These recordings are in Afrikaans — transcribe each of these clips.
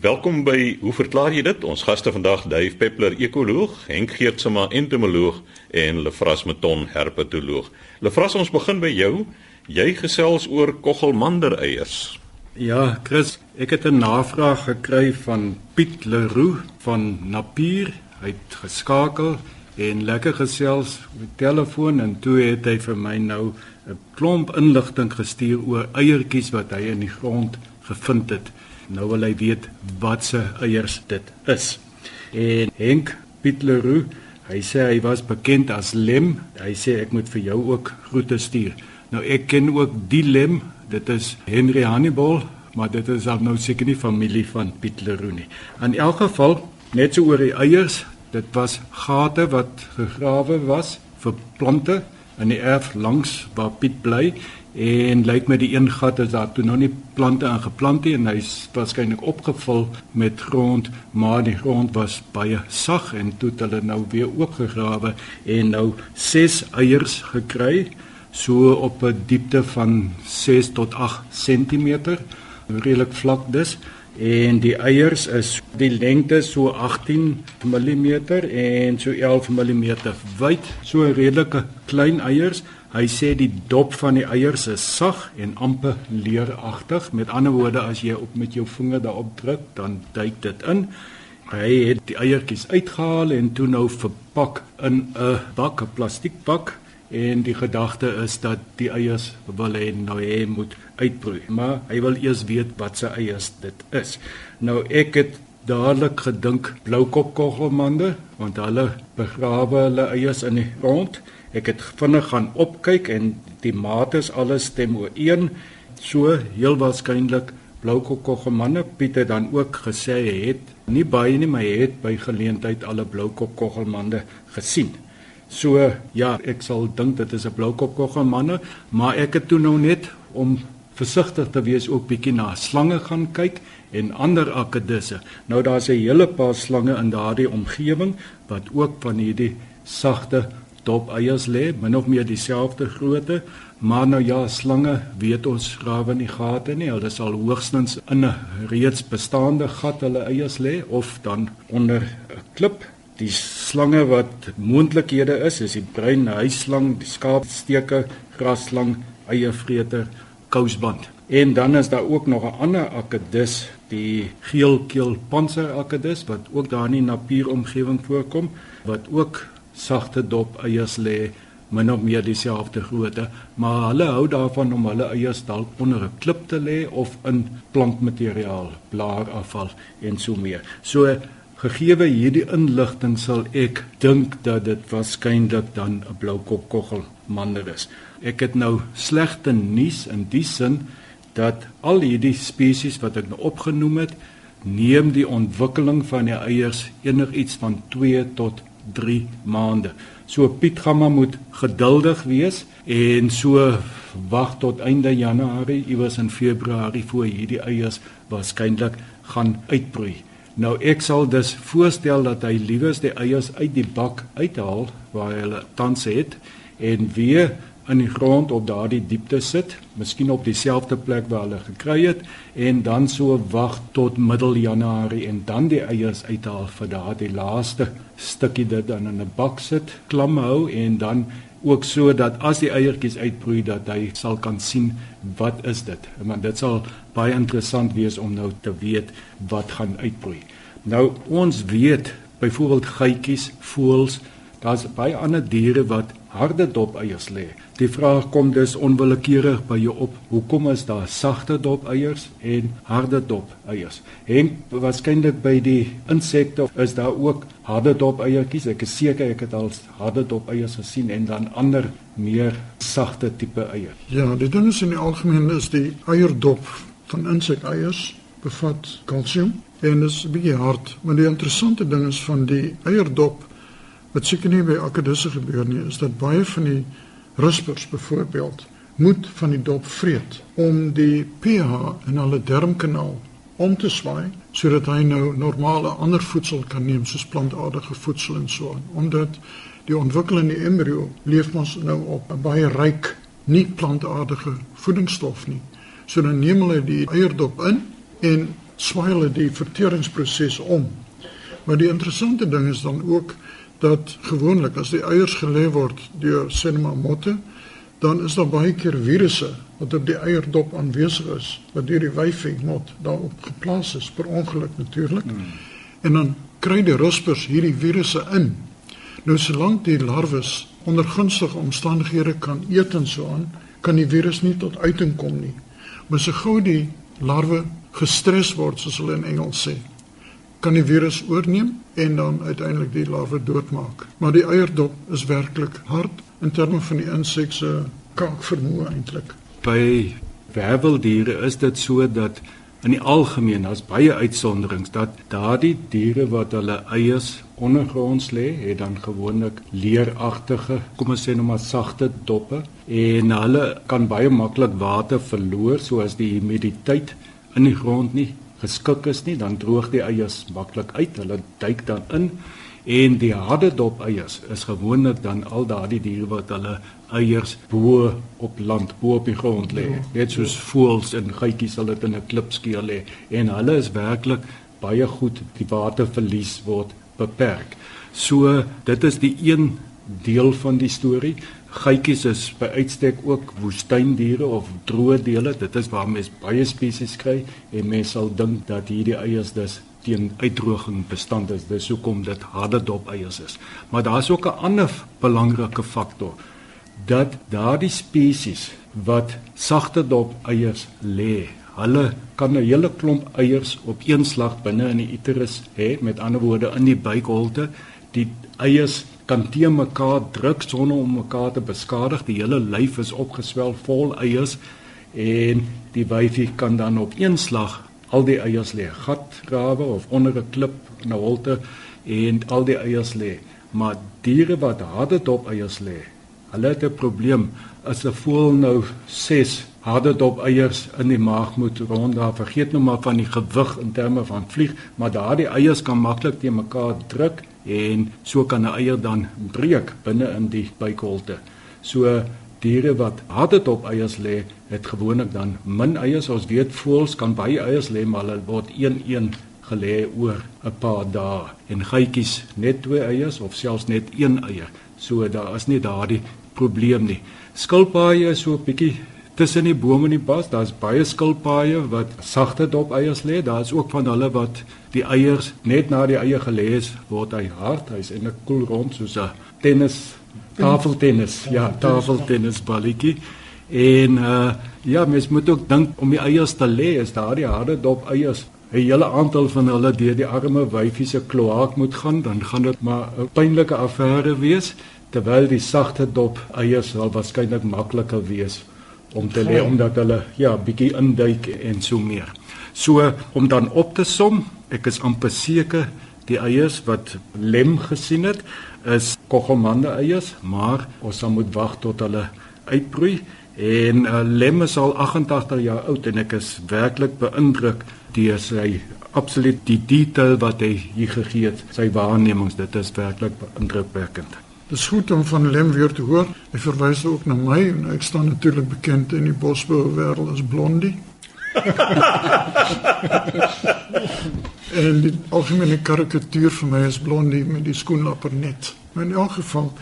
Welkom by Hoe verklaar jy dit? Ons gaste vandag Dave Peppler, ekoloog, Henk Geertsma, entomoloog en Lefras Meton, herpetoloog. Lefras, ons begin by jou. Jy gesels oor koggelmandereiers. Ja, Chris, ek het 'n navraag gekry van Piet Leroux van Napier. Hy het geskakel en lekker gesels met telefoon en toe het hy vir my nou 'n klomp inligting gestuur oor eiertjies wat hy in die grond gevind het. Nou wil hy weet wat se eiers dit is. En Henk Piet Leroux, hy sê hy was bekend as Lem. Hy sê ek moet vir jou ook groete stuur. Nou ek ken ook die Lem, dit is Henry Hannibal, maar dit is al nou seker nie familie van Piet Leroux nie. In elk geval, net so oor die eiers, dit was gate wat gegrawe was vir plante in die erf langs waar Piet bly en lyk my die een gat is daar toe nog nie plante ingeplant nie en hy's waarskynlik opgevul met grond maar die grond was baie sag en toe het hulle nou weer oopgegrawe en nou 6 eiers gekry so op 'n diepte van 6 tot 8 cm redelik vlak dus en die eiers is die lengte so 18 mm en so 11 mm wyd, so redelike klein eiers. Hy sê die dop van die eiers is sag en amper leeragtig. Met ander woorde as jy op met jou vinger daarop druk, dan duik dit in. Hy het die eiertjies uitgehaal en toe nou verpak in 'n bak, 'n plastiekbak en die gedagte is dat die eiers wil hy nou hê moet uitbroei maar hy wil eers weet wat se eiers dit is nou ek het dadelik gedink bloukop koggelmande want hulle begrawe hulle eiers in die grond ek het vinnig gaan opkyk en die mate is alles stem ooreen. So heel waarskynlik bloukop koggelmande Piet het dan ook gesê het nie baie nie maar hy het by geleentheid alle bloukop koggelmande gesien. So ja, ek sal dink dit is 'n bloukop koggelmanne, maar ek het toe nou net om versigtig te wees ook bietjie na slange gaan kyk en ander akedisse. Nou daar's 'n hele paar slange in daardie omgewing wat ook van hierdie sagte dop eiers lê, min of meer dieselfde grootte, maar nou ja, slange weet ons grawe nie gate nie. Hulle sal hoogstens in 'n reeds bestaande gat hulle eiers lê of dan onder 'n klip Die slange wat moontlikhede is, is die bruin huisslang, die skaapsteke, grasslang, eiervreter, kousband. En dan is daar ook nog 'n ander akedus, die geelkeel pantserakedus wat ook daar in die napieromgewing voorkom, wat ook sagte dop eiers lê, min of meer dieselfde grootte, maar hulle hou daarvan om hulle eiers dalk onder 'n klip te lê of in plantmateriaal, blaarafval en so meer. So Gegeewe hierdie inligting sal ek dink dat dit waarskynlik dan 'n bloukop koggel manne is. Ek het nou slegte nuus in die sin dat al hierdie spesies wat ek nou opgenoem het, neem die ontwikkeling van die eiers enigiets van 2 tot 3 maande. So Piet gaan maar moet geduldig wees en so wag tot einde Januarie, iewers in Februarie voor hierdie eiers waarskynlik gaan uitbroei. Nou ek sal dus voorstel dat hy liewes die eiers uit die bak uithaal waar hy hulle tans het en weer in die grond op daardie diepte sit, miskien op dieselfde plek waar hulle gekry het en dan so wag tot middel Januarie en dan die eiers uithaal vir daardie laaste stukkie dit dan in 'n bak sit, klam hou en dan ook so dat as die eiertjies uitbroei dat hy sal kan sien wat is dit. Want dit sal baie interessant wees om nou te weet wat gaan uitbroei. Nou ons weet byvoorbeeld geitjies, voëls, daar's baie ander diere wat harde dopeiers lê. Die vraag kom dus onwillekeurig by jou op, hoekom is daar sagte dopeiers en harde dopeiers? En waarskynlik by die insekte is daar ook harde dopeiertjies. Ek is seker ek het al harde dopeiers gesien en dan ander meer sagte tipe eiers. Ja, die ding is in die algemeen is die eierdop van insekeiers bevat kalsium en is 'n bietjie hard, maar die interessante ding is van die eierdop wat seker nie by akedisse gebeur nie, is dat baie van die ruspers byvoorbeeld moet van die dop vreet om die pH in hulle darmkanaal om te swaai sodat hy nou normale ander voedsel kan neem soos plantaardige voedsel en so aan omdat die ontwikkelende embrio leef ons nou op 'n baie ryk nie plantaardige voedingsstof nie so dan neem hulle die eierdop in en swaai hulle die verteringsproses om. Maar die interessante ding is dan ook dat gewoonlik as die eiers gelê word deur sinema motte, dan is daar baie keer virusse wat op die eierdop aanwesig is, wat deur die wyfie mot daarop geplaas is per ongeluk natuurlik. Hmm. En dan kry die ruspers hierdie virusse in. Nou solank die larwes onder gunstige omstandighede kan eet en so aan, kan die virus nie tot uiting kom nie. Maar so gou die larwe gestres word, soos hulle in Engels sê, kan die virus oorneem en dan uiteindelik die larwe doodmaak. Maar die eierdop is werklik hard in terme van die insek se kaakvermoë eintlik. By werveldiere is dit so dat in die algemeen as baie uitsonderings dat daardie diere wat hulle eiers ondergronds lê, het dan gewoonlik leeragtige, kom ons sê nou maar sagte doppe en hulle kan baie maklik water verloor soos die humiditeit in die grond nie geskik is nie, dan droog die eiers maklik uit. Hulle duik dan in en die harde dop eiers is gewoonlik dan al daardie diere wat hulle eiers bo op land bo op die grond lê. Ja. Net soos voëls en geitjies sal dit in 'n klipskeel lê en hulle is werklik baie goed die waterverlies word beperk. So dit is die een deel van die storie. Geitjies is by uitstek ook woestyndiere of droë dele. Dit is waar mens baie spesies kry en mens sal dink dat hierdie eiers dus teen uitdroging bestand is. Dis hoekom dit harde dop eiers is. Maar daar's ook 'n ander belangrike faktor dat daardie spesies wat sagte dop eiers lê, hulle kan 'n hele klomp eiers op een slag binne in die uterus hê, met ander woorde in die buikholte. Die eiers kan teen mekaar druk sonder om mekaar te beskadig. Die hele lyf is opgeswel vol eiers en die wyfie kan dan op een slag al die eiers lê, gat grawe of onder 'n klip in 'n holte en al die eiers lê. Maar diere wat harde dop eiers lê, hulle het 'n probleem as 'n voël nou 6 harde dop eiers in die maag moet ronddra. Vergeet nou maar van die gewig in terme van vlieg, maar daardie eiers kan maklik teen mekaar druk en so kan 'n eier dan breek binne in die buikholte. So diere wat harde op eiers lê, het gewoonlik dan min eiers. Ons weet voëls kan baie eiers lê, maar hulle word een-een gelê oor 'n paar dae. En geitjies net twee eiers of selfs net een eier. So daar is nie daardie probleem nie. Skilpaaie is so 'n bietjie tussen die bome en die bos. Daar's baie skilpaaie wat sagte dop eiers lê. Daar's ook van hulle wat die eiers net na die eie gelê is, word hy hard. Hy's in 'n koel rond soos 'n tennis tafeltennis. Ja, tafeltennis balletjie. En uh ja, mens moet ook dink om die eiers te lê is daardie harde dop eiers 'n hele aantal van hulle deur die arme wyfie se kloak moet gaan, dan gaan dit maar 'n pynlike affære wees terwyl die sagte dop eiers sal waarskynlik makliker wees om te lê omdat hulle ja bietjie induik en so meer. So om dan op te som, ek is amper seker die eiers wat lem gesien het is kogelmande eiers, maar ons sal moet wag tot hulle uitbroei en uh, lem is al 88 jaar oud en ek is werklik beïndruk deur sy absoluut die detail wat hy hier gegee het, sy waarnemings, dit is werklik indrukwekkend. Dis goed om van Lem weer te hoor. Hy verwys ook na my en ek staan natuurlik bekend in die bosbou wêreld as Blondie. En die algemene karikatuur vir my is Blondie met die skoenlapper net. Maar in elk geval,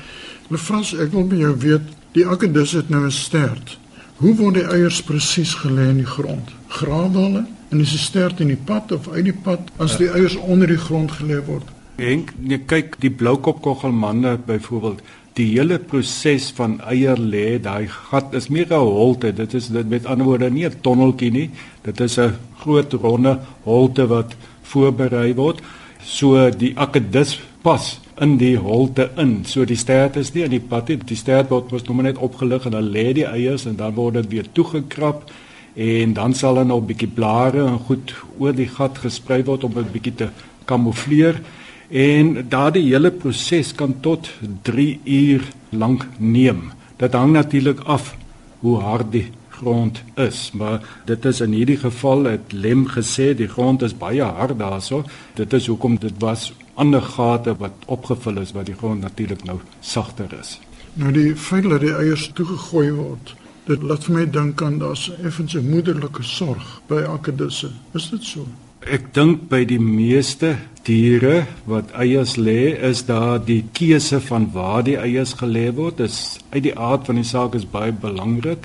Lefras, ek wil by jou weet, die akedus het nou 'n stert. Hoe word die eiers presies gelê in die grond? Grawe hulle en is die stert in die pad of uit die pad as die eiers onder die grond gelê word? Henk, nee kyk, die bloukopkoggelmanne byvoorbeeld, die hele proses van eier lê, daai gat is meer 'n holte. Dit is dit met ander woorde nie 'n tonneltjie nie. Dit is 'n groot ronde holte wat voorberei word. So die akedus pas in die holte in. So die stert is nie in die pad nie. Die stert word mos nog net opgelig en dan lê die eiers en dan word dit weer toegekrap en dan sal dan nog 'n bietjie blare en goed oor die gat gesprei word om 'n bietjie te kamoufleer. En daardie hele proses kan tot 3 uur lank neem. Dit hang natuurlik af hoe hard die grond is, maar dit is in hierdie geval het Lem gesê die grond is baie hard daarso. Dit is hoekom dit was ander gate wat opgevul is wat die grond natuurlik nou sagter is. Nou die feit dat die eiers toegegooi word, dit laat vir my dink aan daar's effens 'n moederlike sorg by akedisse. Is dit so? Ek dink by die meeste diere wat eiers lê, is daar die keuse van waar die eiers gelê word. Dis uit die aard van die saak is baie belangrik.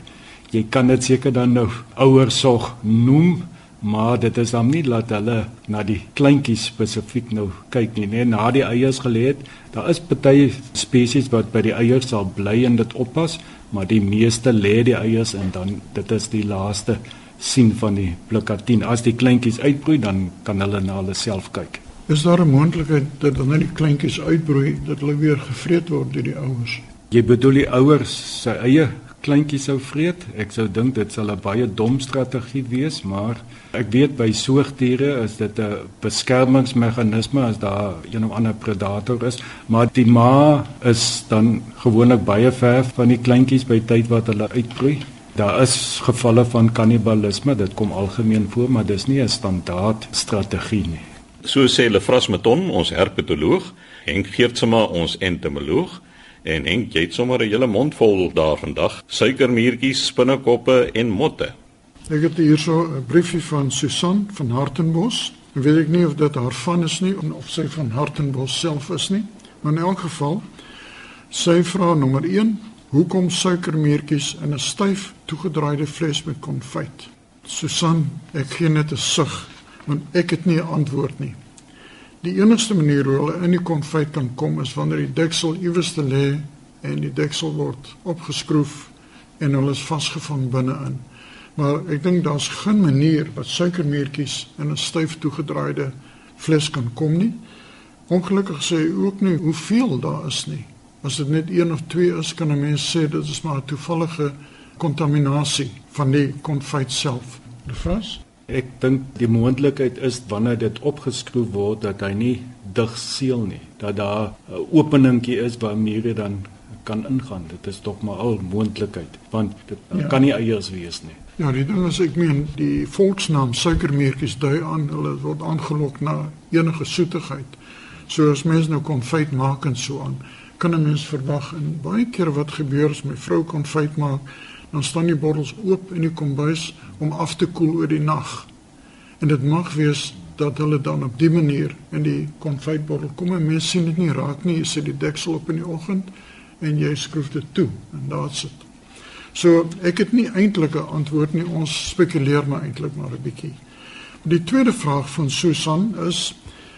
Jy kan dit seker dan nou ouersorg noem, maar dit is dan nie laat hulle na die kleintjies spesifiek nou kyk nie, nee, na die eiers gelê het. Daar is baie spesies wat by die eiers sal bly en dit oppas, maar die meeste lê die eiers en dan dit is die laaste sien van die blikatien. As die kleintjies uitbroei, dan kan hulle na hulle self kyk. Is daar 'n moontlikheid dat wanneer die kleintjies uitbroei, dat hulle weer gevreet word deur die ouers? Jy bedoel die ouers se eie kleintjies sou vreet? Ek sou dink dit sal 'n baie dom strategie wees, maar ek weet by soogdiere is dit 'n beskermingsmeganisme as daar een of ander predator is, maar die ma is dan gewoonlik baie ver van die kleintjies by tyd wat hulle uitbroei. Daar is gevalle van kannibalisme, dit kom algemeen voor, maar dis nie 'n standaard strategie nie. So sê Lefras Meton, ons herpetoloog, Henk Geertsma, ons entomoloog, en Henk, jy het sommer 'n hele mond vol daar vandag, suikermuurtjies, spinnekoppe en motte. Ek het hierso 'n briefie van Susan van Hartenbos. Ek weet ek nie of dit haar van is nie of sy van Hartenbos self is nie, maar in elk geval sy vra nommer Hoekom suikermeertjies in 'n styf toegedraaide fles met konfyt? Susan, ek gee net 'n sug want ek het nie 'n antwoord nie. Die enigste manier hoe hulle in die konfyt kan kom is wanneer die deksel iewers te lê en die deksel word opgeskroef en hulle is vasgevang binne-in. Maar ek dink daar's geen manier wat suikermeertjies in 'n styf toegedraaide fles kan kom nie. Ongelukkig sê ook nie hoeveel daar is nie. As dit net 1 of 2 is, kan 'n mens sê dit is maar 'n toevallige kontaminasie van die konfyt self. Bevras? Ek dink die moontlikheid is wanneer dit opgeskroef word dat hy nie dig seël nie, dat daar 'n openingkie is waarmee jy dan kan ingaan. Dit is tog maar al moontlikheid, want dit ja. kan nie eiers wees nie. Ja, die ding is ek meen die volksnaam suikermeertjies dui aan hulle word aangelok na enige soetigheid. So as mens nou konfyt maak en so aan kan 'n mens verwag en baie keer wat gebeur as my vrou konfyt maak, dan staan die bottels oop in die kombuis om af te koel oor die nag. En dit mag wees dat hulle dan op die manier in die konfytbottel kom en mense sien dit nie raak nie, jy sit die deksel op in die oggend en jy skroef dit toe en daar's dit. So ek het nie eintlik 'n antwoord nie, ons spekuleer maar eintlik maar 'n bietjie. Die tweede vraag van Susan is: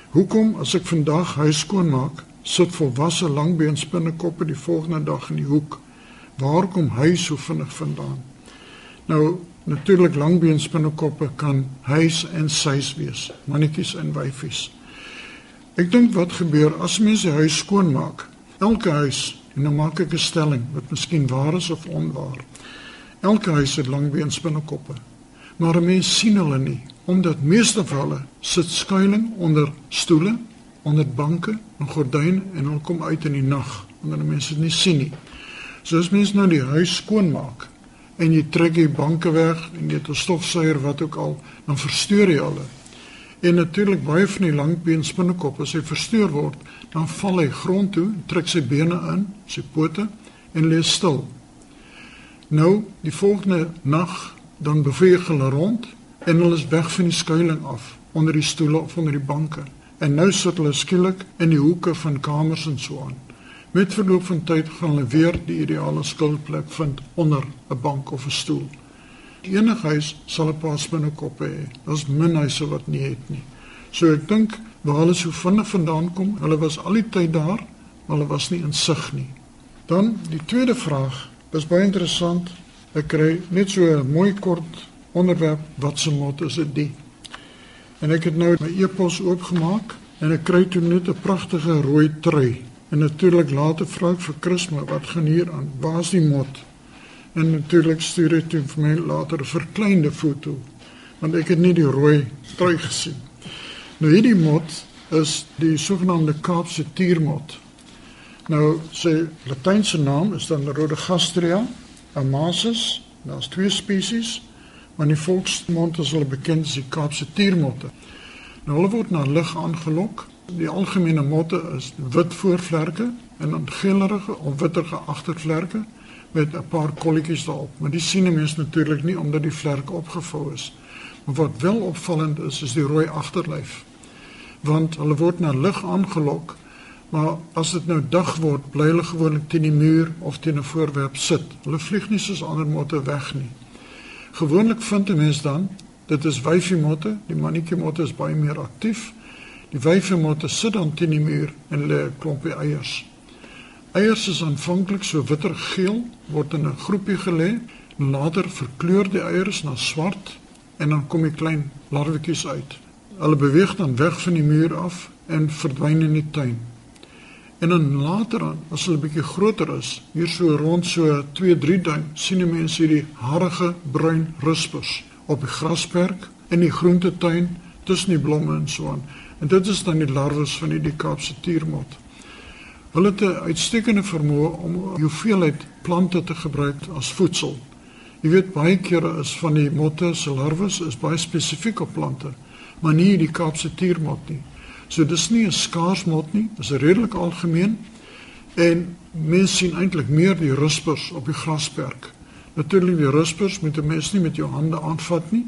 Hoekom as ek vandag huis skoon maak, sit volwasse langbeenspinnekoppe die volgende dag in die hoek. Waar kom hy so vinnig vandaan? Nou natuurlik langbeenspinnekoppe kan huis en sys wees, mannetjies en wyfies. Ek dink wat gebeur as mense huis skoon maak? Elke huis, en nou maak ek 'n stelling wat miskien waar is of onwaar. Elke huis het langbeenspinnekoppe. Maar mense sien hulle nie omdat meeste van hulle sit skuilings onder stoele onder banke en gordyne en hulle kom uit in die nag wanneer mense dit nie sien nie. So as mense nou die huis skoon maak en jy trek die banke weg en jy het 'n stofsuier wat ook al, dan versteur jy hulle. En natuurlik baie van die langbeen spinnekop as hy versteur word, dan val hy grond toe, trek sy bene in, sy pote en lê stil. Nou, die volgende nag dan beweeg hulle rond en hulle is weg van die skuilings af onder die stoele of onder die banke. En nou sit hulle skielik in die hoeke van kamers en so aan. Met verloop van tyd gaan hulle weer die ideale skuilplek vind onder 'n bank of 'n stoel. Enige huis sal 'n paar spinnekoppe hê. Daar's min huise wat nie het nie. So ek dink waar hulle so vinnig vandaan kom, hulle was al die tyd daar, maar hulle was nie in sig nie. Dan die tweede vraag, is baie interessant. Ek kry net so 'n mooi kort onderwerp wat se mot is dit? En ek het nou my e-pos oopgemaak en ek kry toe net 'n pragtige rooi trui. En natuurlik later vra ek vir Chrisma wat gaan hier aan? Waar is die mot? En natuurlik stuur hy toe vir my later 'n verkleinde foto want ek het nie die rooi trui gesien. Nou hierdie mot is die sogenaamde Kaapse tiermot. Nou sy latynse naam is dan Rhodogastria amasis. Daar's twee spesies maar die volksmond is hulle bekend as die Kaapse tiermotte. Nou hulle word na lig aangelok. Die algemene motte is wit voorvlerke en dan geelerige of witterige agtervlerke met 'n paar kolletjies daarop. Maar die sien mense natuurlik nie omdat die vlerke opgevou is. Maar wat wel opvallend is, is die rooi agterlyf. Want hulle word na lig aangelok, maar as dit nou dag word, bly hulle gewoonlik teen die muur of teen 'n voorwerp sit. Hulle vlieg nie soos ander motte weg nie. Gewoonlik vind 'n mens dan, dit is wyfie motte, die mannetjie motte is baie meer aktief. Die wyfie motte sit dan teen die muur en lê 'n klompie eiers. Eiers is aanvanklik so wittergeel, word in 'n groepie gelê, later verkleur die eiers na swart en dan kom die klein larwetjies uit. Hulle beweeg dan weg van die muur af en verdwyn in die tuin. En dan later aan, as hulle bietjie groter is, hier so rond so 2-3 duim, sien die mense hierdie harige bruin ruspers op die grasperk in die groentetuin tussen die blomme en so aan. En dit is dan die larwes van die Kaapse tuurmot. Hulle het 'n uitstekende vermoë om hoeveelheid plante te gebruik as voedsel. Jy weet baie kere is van die motte se larwes is baie spesifiek op plante, maar nie die Kaapse tuurmot nie. So dis nie 'n skaars mot nie, dis redelik algemeen en mense sien eintlik meer die ruspers op die grasperk. Natuurlik die ruspers moet 'n mens nie met jou hande aanvat nie,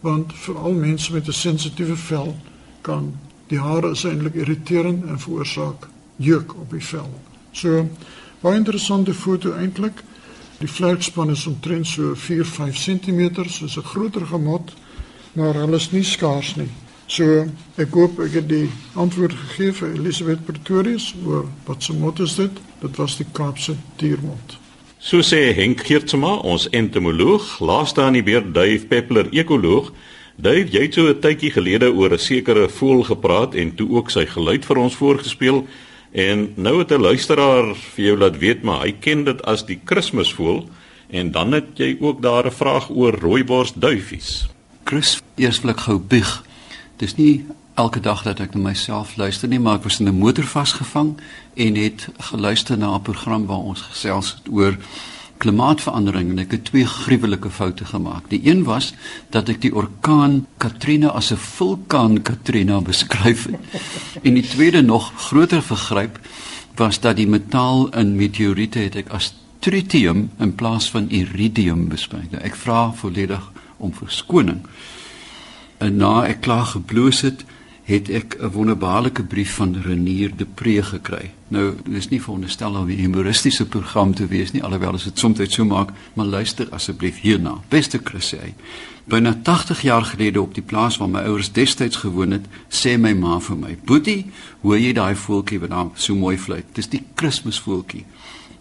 want veral mense met 'n sensitiewe vel kan die hare is eintlik irriterend en veroorsaak juk op die vel. So baie interessante foto eintlik. Die vlerkspan is omtrent so 4-5 cm, soos 'n groter gemot, maar hulle is nie skaars nie. So ek hoop ek het die antwoord gegee vir Elisabeth Pretorius oor wat se mot is dit? Dit was die Kaapse diermot. So sê Henk Geertsma, ons entomoloog, laaste aan die beurt Dave Peppler, ekoloog. Dave, jy het so 'n tydjie gelede oor 'n sekere voël gepraat en toe ook sy geluid vir ons voorgespeel. En nou het 'n luisteraar vir jou laat weet maar hy ken dit as die Kersvoël en dan het jy ook daar 'n vraag oor rooibors duifies. Chris, eers wil ek gou bieg. Dis nie elke dag dat ek na myself luister nie, maar ek was in 'n motor vasgevang en het geluister na 'n program waar ons gesels het oor klimaatsverandering en ek het twee gruwelike foute gemaak. Die een was dat ek die orkaan Katrina as 'n vulkaan Katrina beskryf het. En die tweede nog groter vergryp was dat die metaal in meteoriete het ek as tritium in plaas van iridium beskryf. Ek vra volledig om verskoning. En na ek klaar gebloos het, het ek 'n wonderbaarlike brief van Renier de Pre gekry. Nou, dis nie veronderstel om 'n humoristiese program te wees nie, alhoewel as dit soms so maak, maar luister asseblief hierna. Beste Chris sê, byna 80 jaar gelede op die plaas waar my ouers destyds gewoon het, sê my ma vir my: "Boetie, hoor jy daai voeltjie wat daar so mooi fluit? Dis die Kersvoeltjie.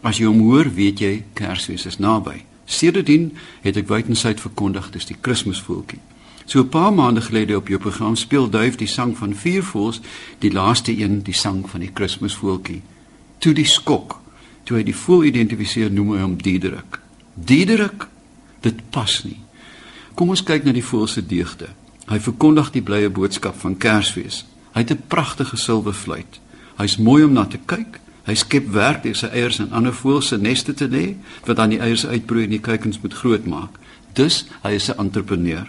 As jy hom hoor, weet jy Kersfees is naby." Sedertdien het ek wydensyd verkondig dis die Kersvoeltjie. So 'n paar maande gelede op jou program speel Duif die sang van vier voëls, die laaste een die sang van die Kersvoeltjie. Toe die skok, toe hy die voël identifiseer, noem hy hom Diederik. Diederik, dit pas nie. Kom ons kyk na die voël se deugde. Hy verkondig die blye boodskap van Kersfees. Hy het 'n pragtige silwerfluit. Hy's mooi om na te kyk. Hy skep werk deur sy eiers in ander voëls se neste te lê, wat dan die eiers uitbroei en die kuikens moet grootmaak. Dus hy is 'n entrepreneur.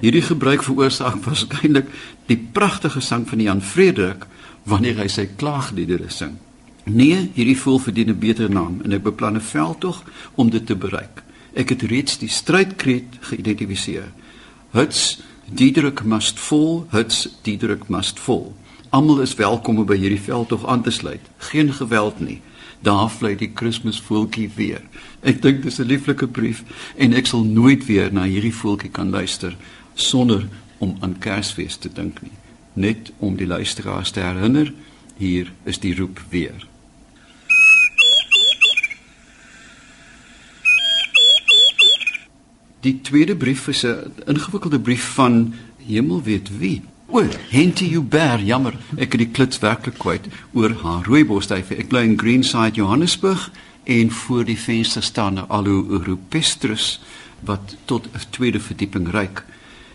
Hierdie gebruik veroorsaak waarskynlik die pragtige sang van Jan Frederik wanneer hy sy klaagliedere sing. Nee, hierdie voel verdien 'n beter naam en ek beplan 'n veldtog om dit te bereik. Ek het reeds die strydkreet geïdentifiseer. Huts Diederik must fall, huts Diederik must fall. Almal is welkom om by hierdie veldtog aan te sluit. Geen geweld nie. Daar vlei die Kersvoeltjie weer. Ek dink dis 'n lieflike brief en ek sal nooit weer na hierdie voeltjie kan luister sonder om aan Kersfees te dink nie. Net om die luisteraars te herinner, hier is die roep weer. Die tweede brief is 'n ingewikkelde brief van hemel weet wie. O, Henty Uber, jammer, ek het die klits werklik kwyt oor haar rooibosduif. Ek bly in Greenside, Johannesburg en voor die venster staan 'n Aloe rupestris wat tot 'n tweede verdieping reik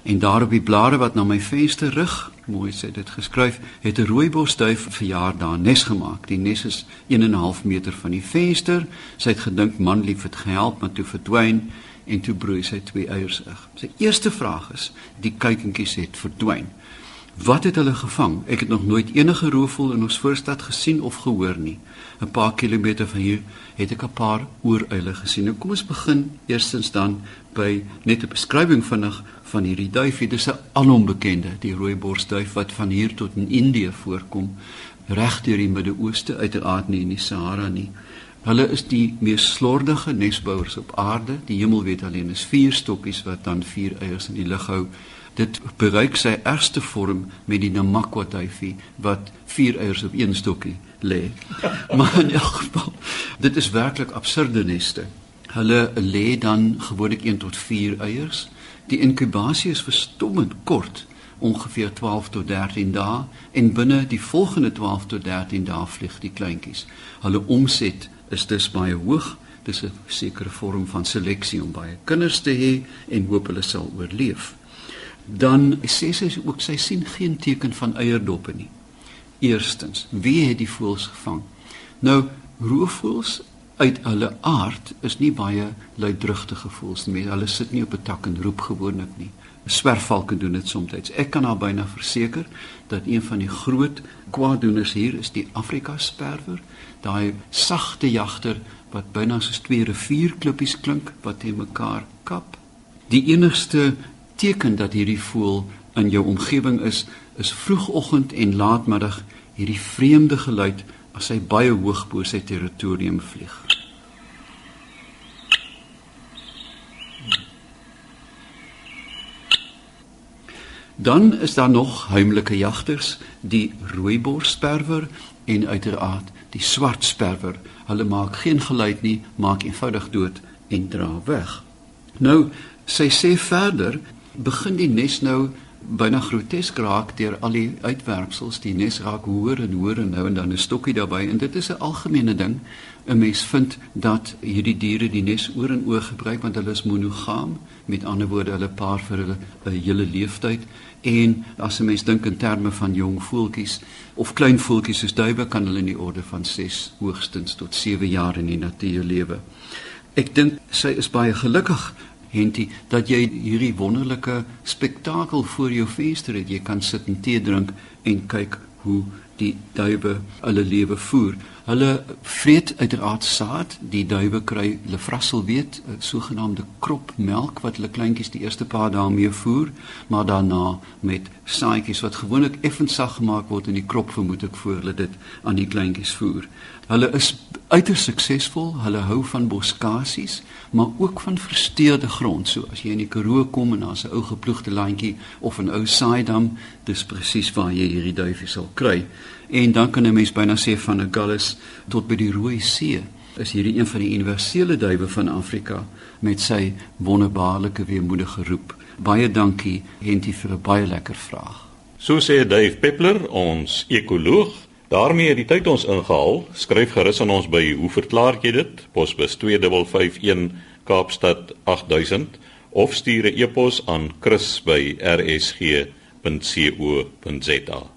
en daar op die blare wat na my venster rig, mooi sê dit geskryf, het 'n rooibosduif verjaar daar nes gemaak. Die nes is 1 en 'n half meter van die venster. Sy het gedink man lief het gehelp, maar toe verdwyn en toe broei sy twee eiers uit. Sy eerste vraag is: die kuikentjies het verdwyn. Wat het hulle gevang? Ek het nog nooit enige roofvoël in ons voorstad gesien of gehoor nie. 'n Paar kilometer van hier het ek 'n paar ooruile gesien. Nou kom ons begin eerstens dan by net 'n beskrywing vinnig van hierdie duifie. Dis 'n alombekende, die rooiborsduif wat van hier tot in Indië voorkom, reg deur die Midde-Ooste, uiteraard nie in die Sahara nie. Hulle is die mees slordige nesbouers op aarde. Die hemel weet alleen is vier stokkies wat dan vier eiers in die lug hou. Dit bereik sy ergste vorm met die Namakwa duifie wat vier eiers op een stokkie lê. Maar in elk geval, dit is werklik absurde neste. Hulle lê dan gewoonlik 1 tot 4 eiers. Die inkubasie is verstommend kort, ongeveer 12 tot 13 dae en binne die volgende 12 tot 13 dae vlieg die kleintjies. Hulle omset is dus baie hoog. Dis 'n sekere vorm van seleksie om baie kinders te hê en hoop hulle sal oorleef. Dan sê sy ook sy sien geen teken van eierdoppe nie. Eerstens, wie het die voëls gevang? Nou, roofvoëls uit hulle aard is nie baie luidrugtige voels nie. Hulle sit nie op 'n tak en roep gewoonlik nie. Swerfvalke doen dit soms. Ek kan haar byna verseker dat een van die groot kwaaddoeners hier is die Afrika sperwer, daai sagte jagter wat byna soos twee rivierklippies klink wat teen mekaar kap. Die enigste teken dat hierdie voël in jou omgewing is, is vroegoggend en laatmiddag hierdie vreemde geluid as hy baie hoog bo sy territorium vlieg. Dan is daar nog heimlike jagters, die rooiborsperwer en uiteraard die swartsperwer. Hulle maak geen geluid nie, maak eenvoudig dood en dra weg. Nou, sy sê verder, begin die nes nou byna grotesk raak deur al die uitwerpsels. Die nes raak hoër en hoër en nou en dan 'n stokkie daarbey en dit is 'n algemene ding. 'n mens vind dat hierdie diere die nes oor en oor gebruik want hulle is monogam met ander woorde hulle paar vir hulle 'n hele leeftyd en as 'n mens dink in terme van jong voeltjies of klein voeltjies soos duwe kan hulle in die orde van 6 hoogstens tot 7 jaar in die natuur lewe. Ek dink sy is baie gelukkig Henty dat jy hierdie wonderlike spektakel voor jou venster het. Jy kan sit en tee drink en kyk hoe die duwe hulle lewe voer. Hulle vreet uiteraard saad. Die duwe kry hulle vrassel weet, 'n sogenaamde kropmelk wat hulle kleintjies die eerste paar dae mee voer, maar daarna met saaitjies wat gewoonlik effens sag gemaak word in die krop vermoed ek voor hulle dit aan die kleintjies voer. Hulle is uiters suksesvol. Hulle hou van boskasies, maar ook van versteurde grond. So as jy in die Karoo kom en daar's 'n ou geploegde landjie of 'n ou saaidam, dis presies waar jy hierdie duifie sal kry. En dan kan 'n mens byna sê van 'n Gallus tot by die Rooi See is hierdie een van die universele duwe van Afrika met sy wonderbaarlike weemoedige roep. Baie dankie Henty vir 'n baie lekker vraag. So sê Dave Peppler, ons ekoloog daarmee het die tyd ons ingehaal. Skryf gerus aan ons by hoe verklaar jy dit? Posbus 2551 Kaapstad 8000 of stuur 'n e-pos aan chris@rsg.co.za.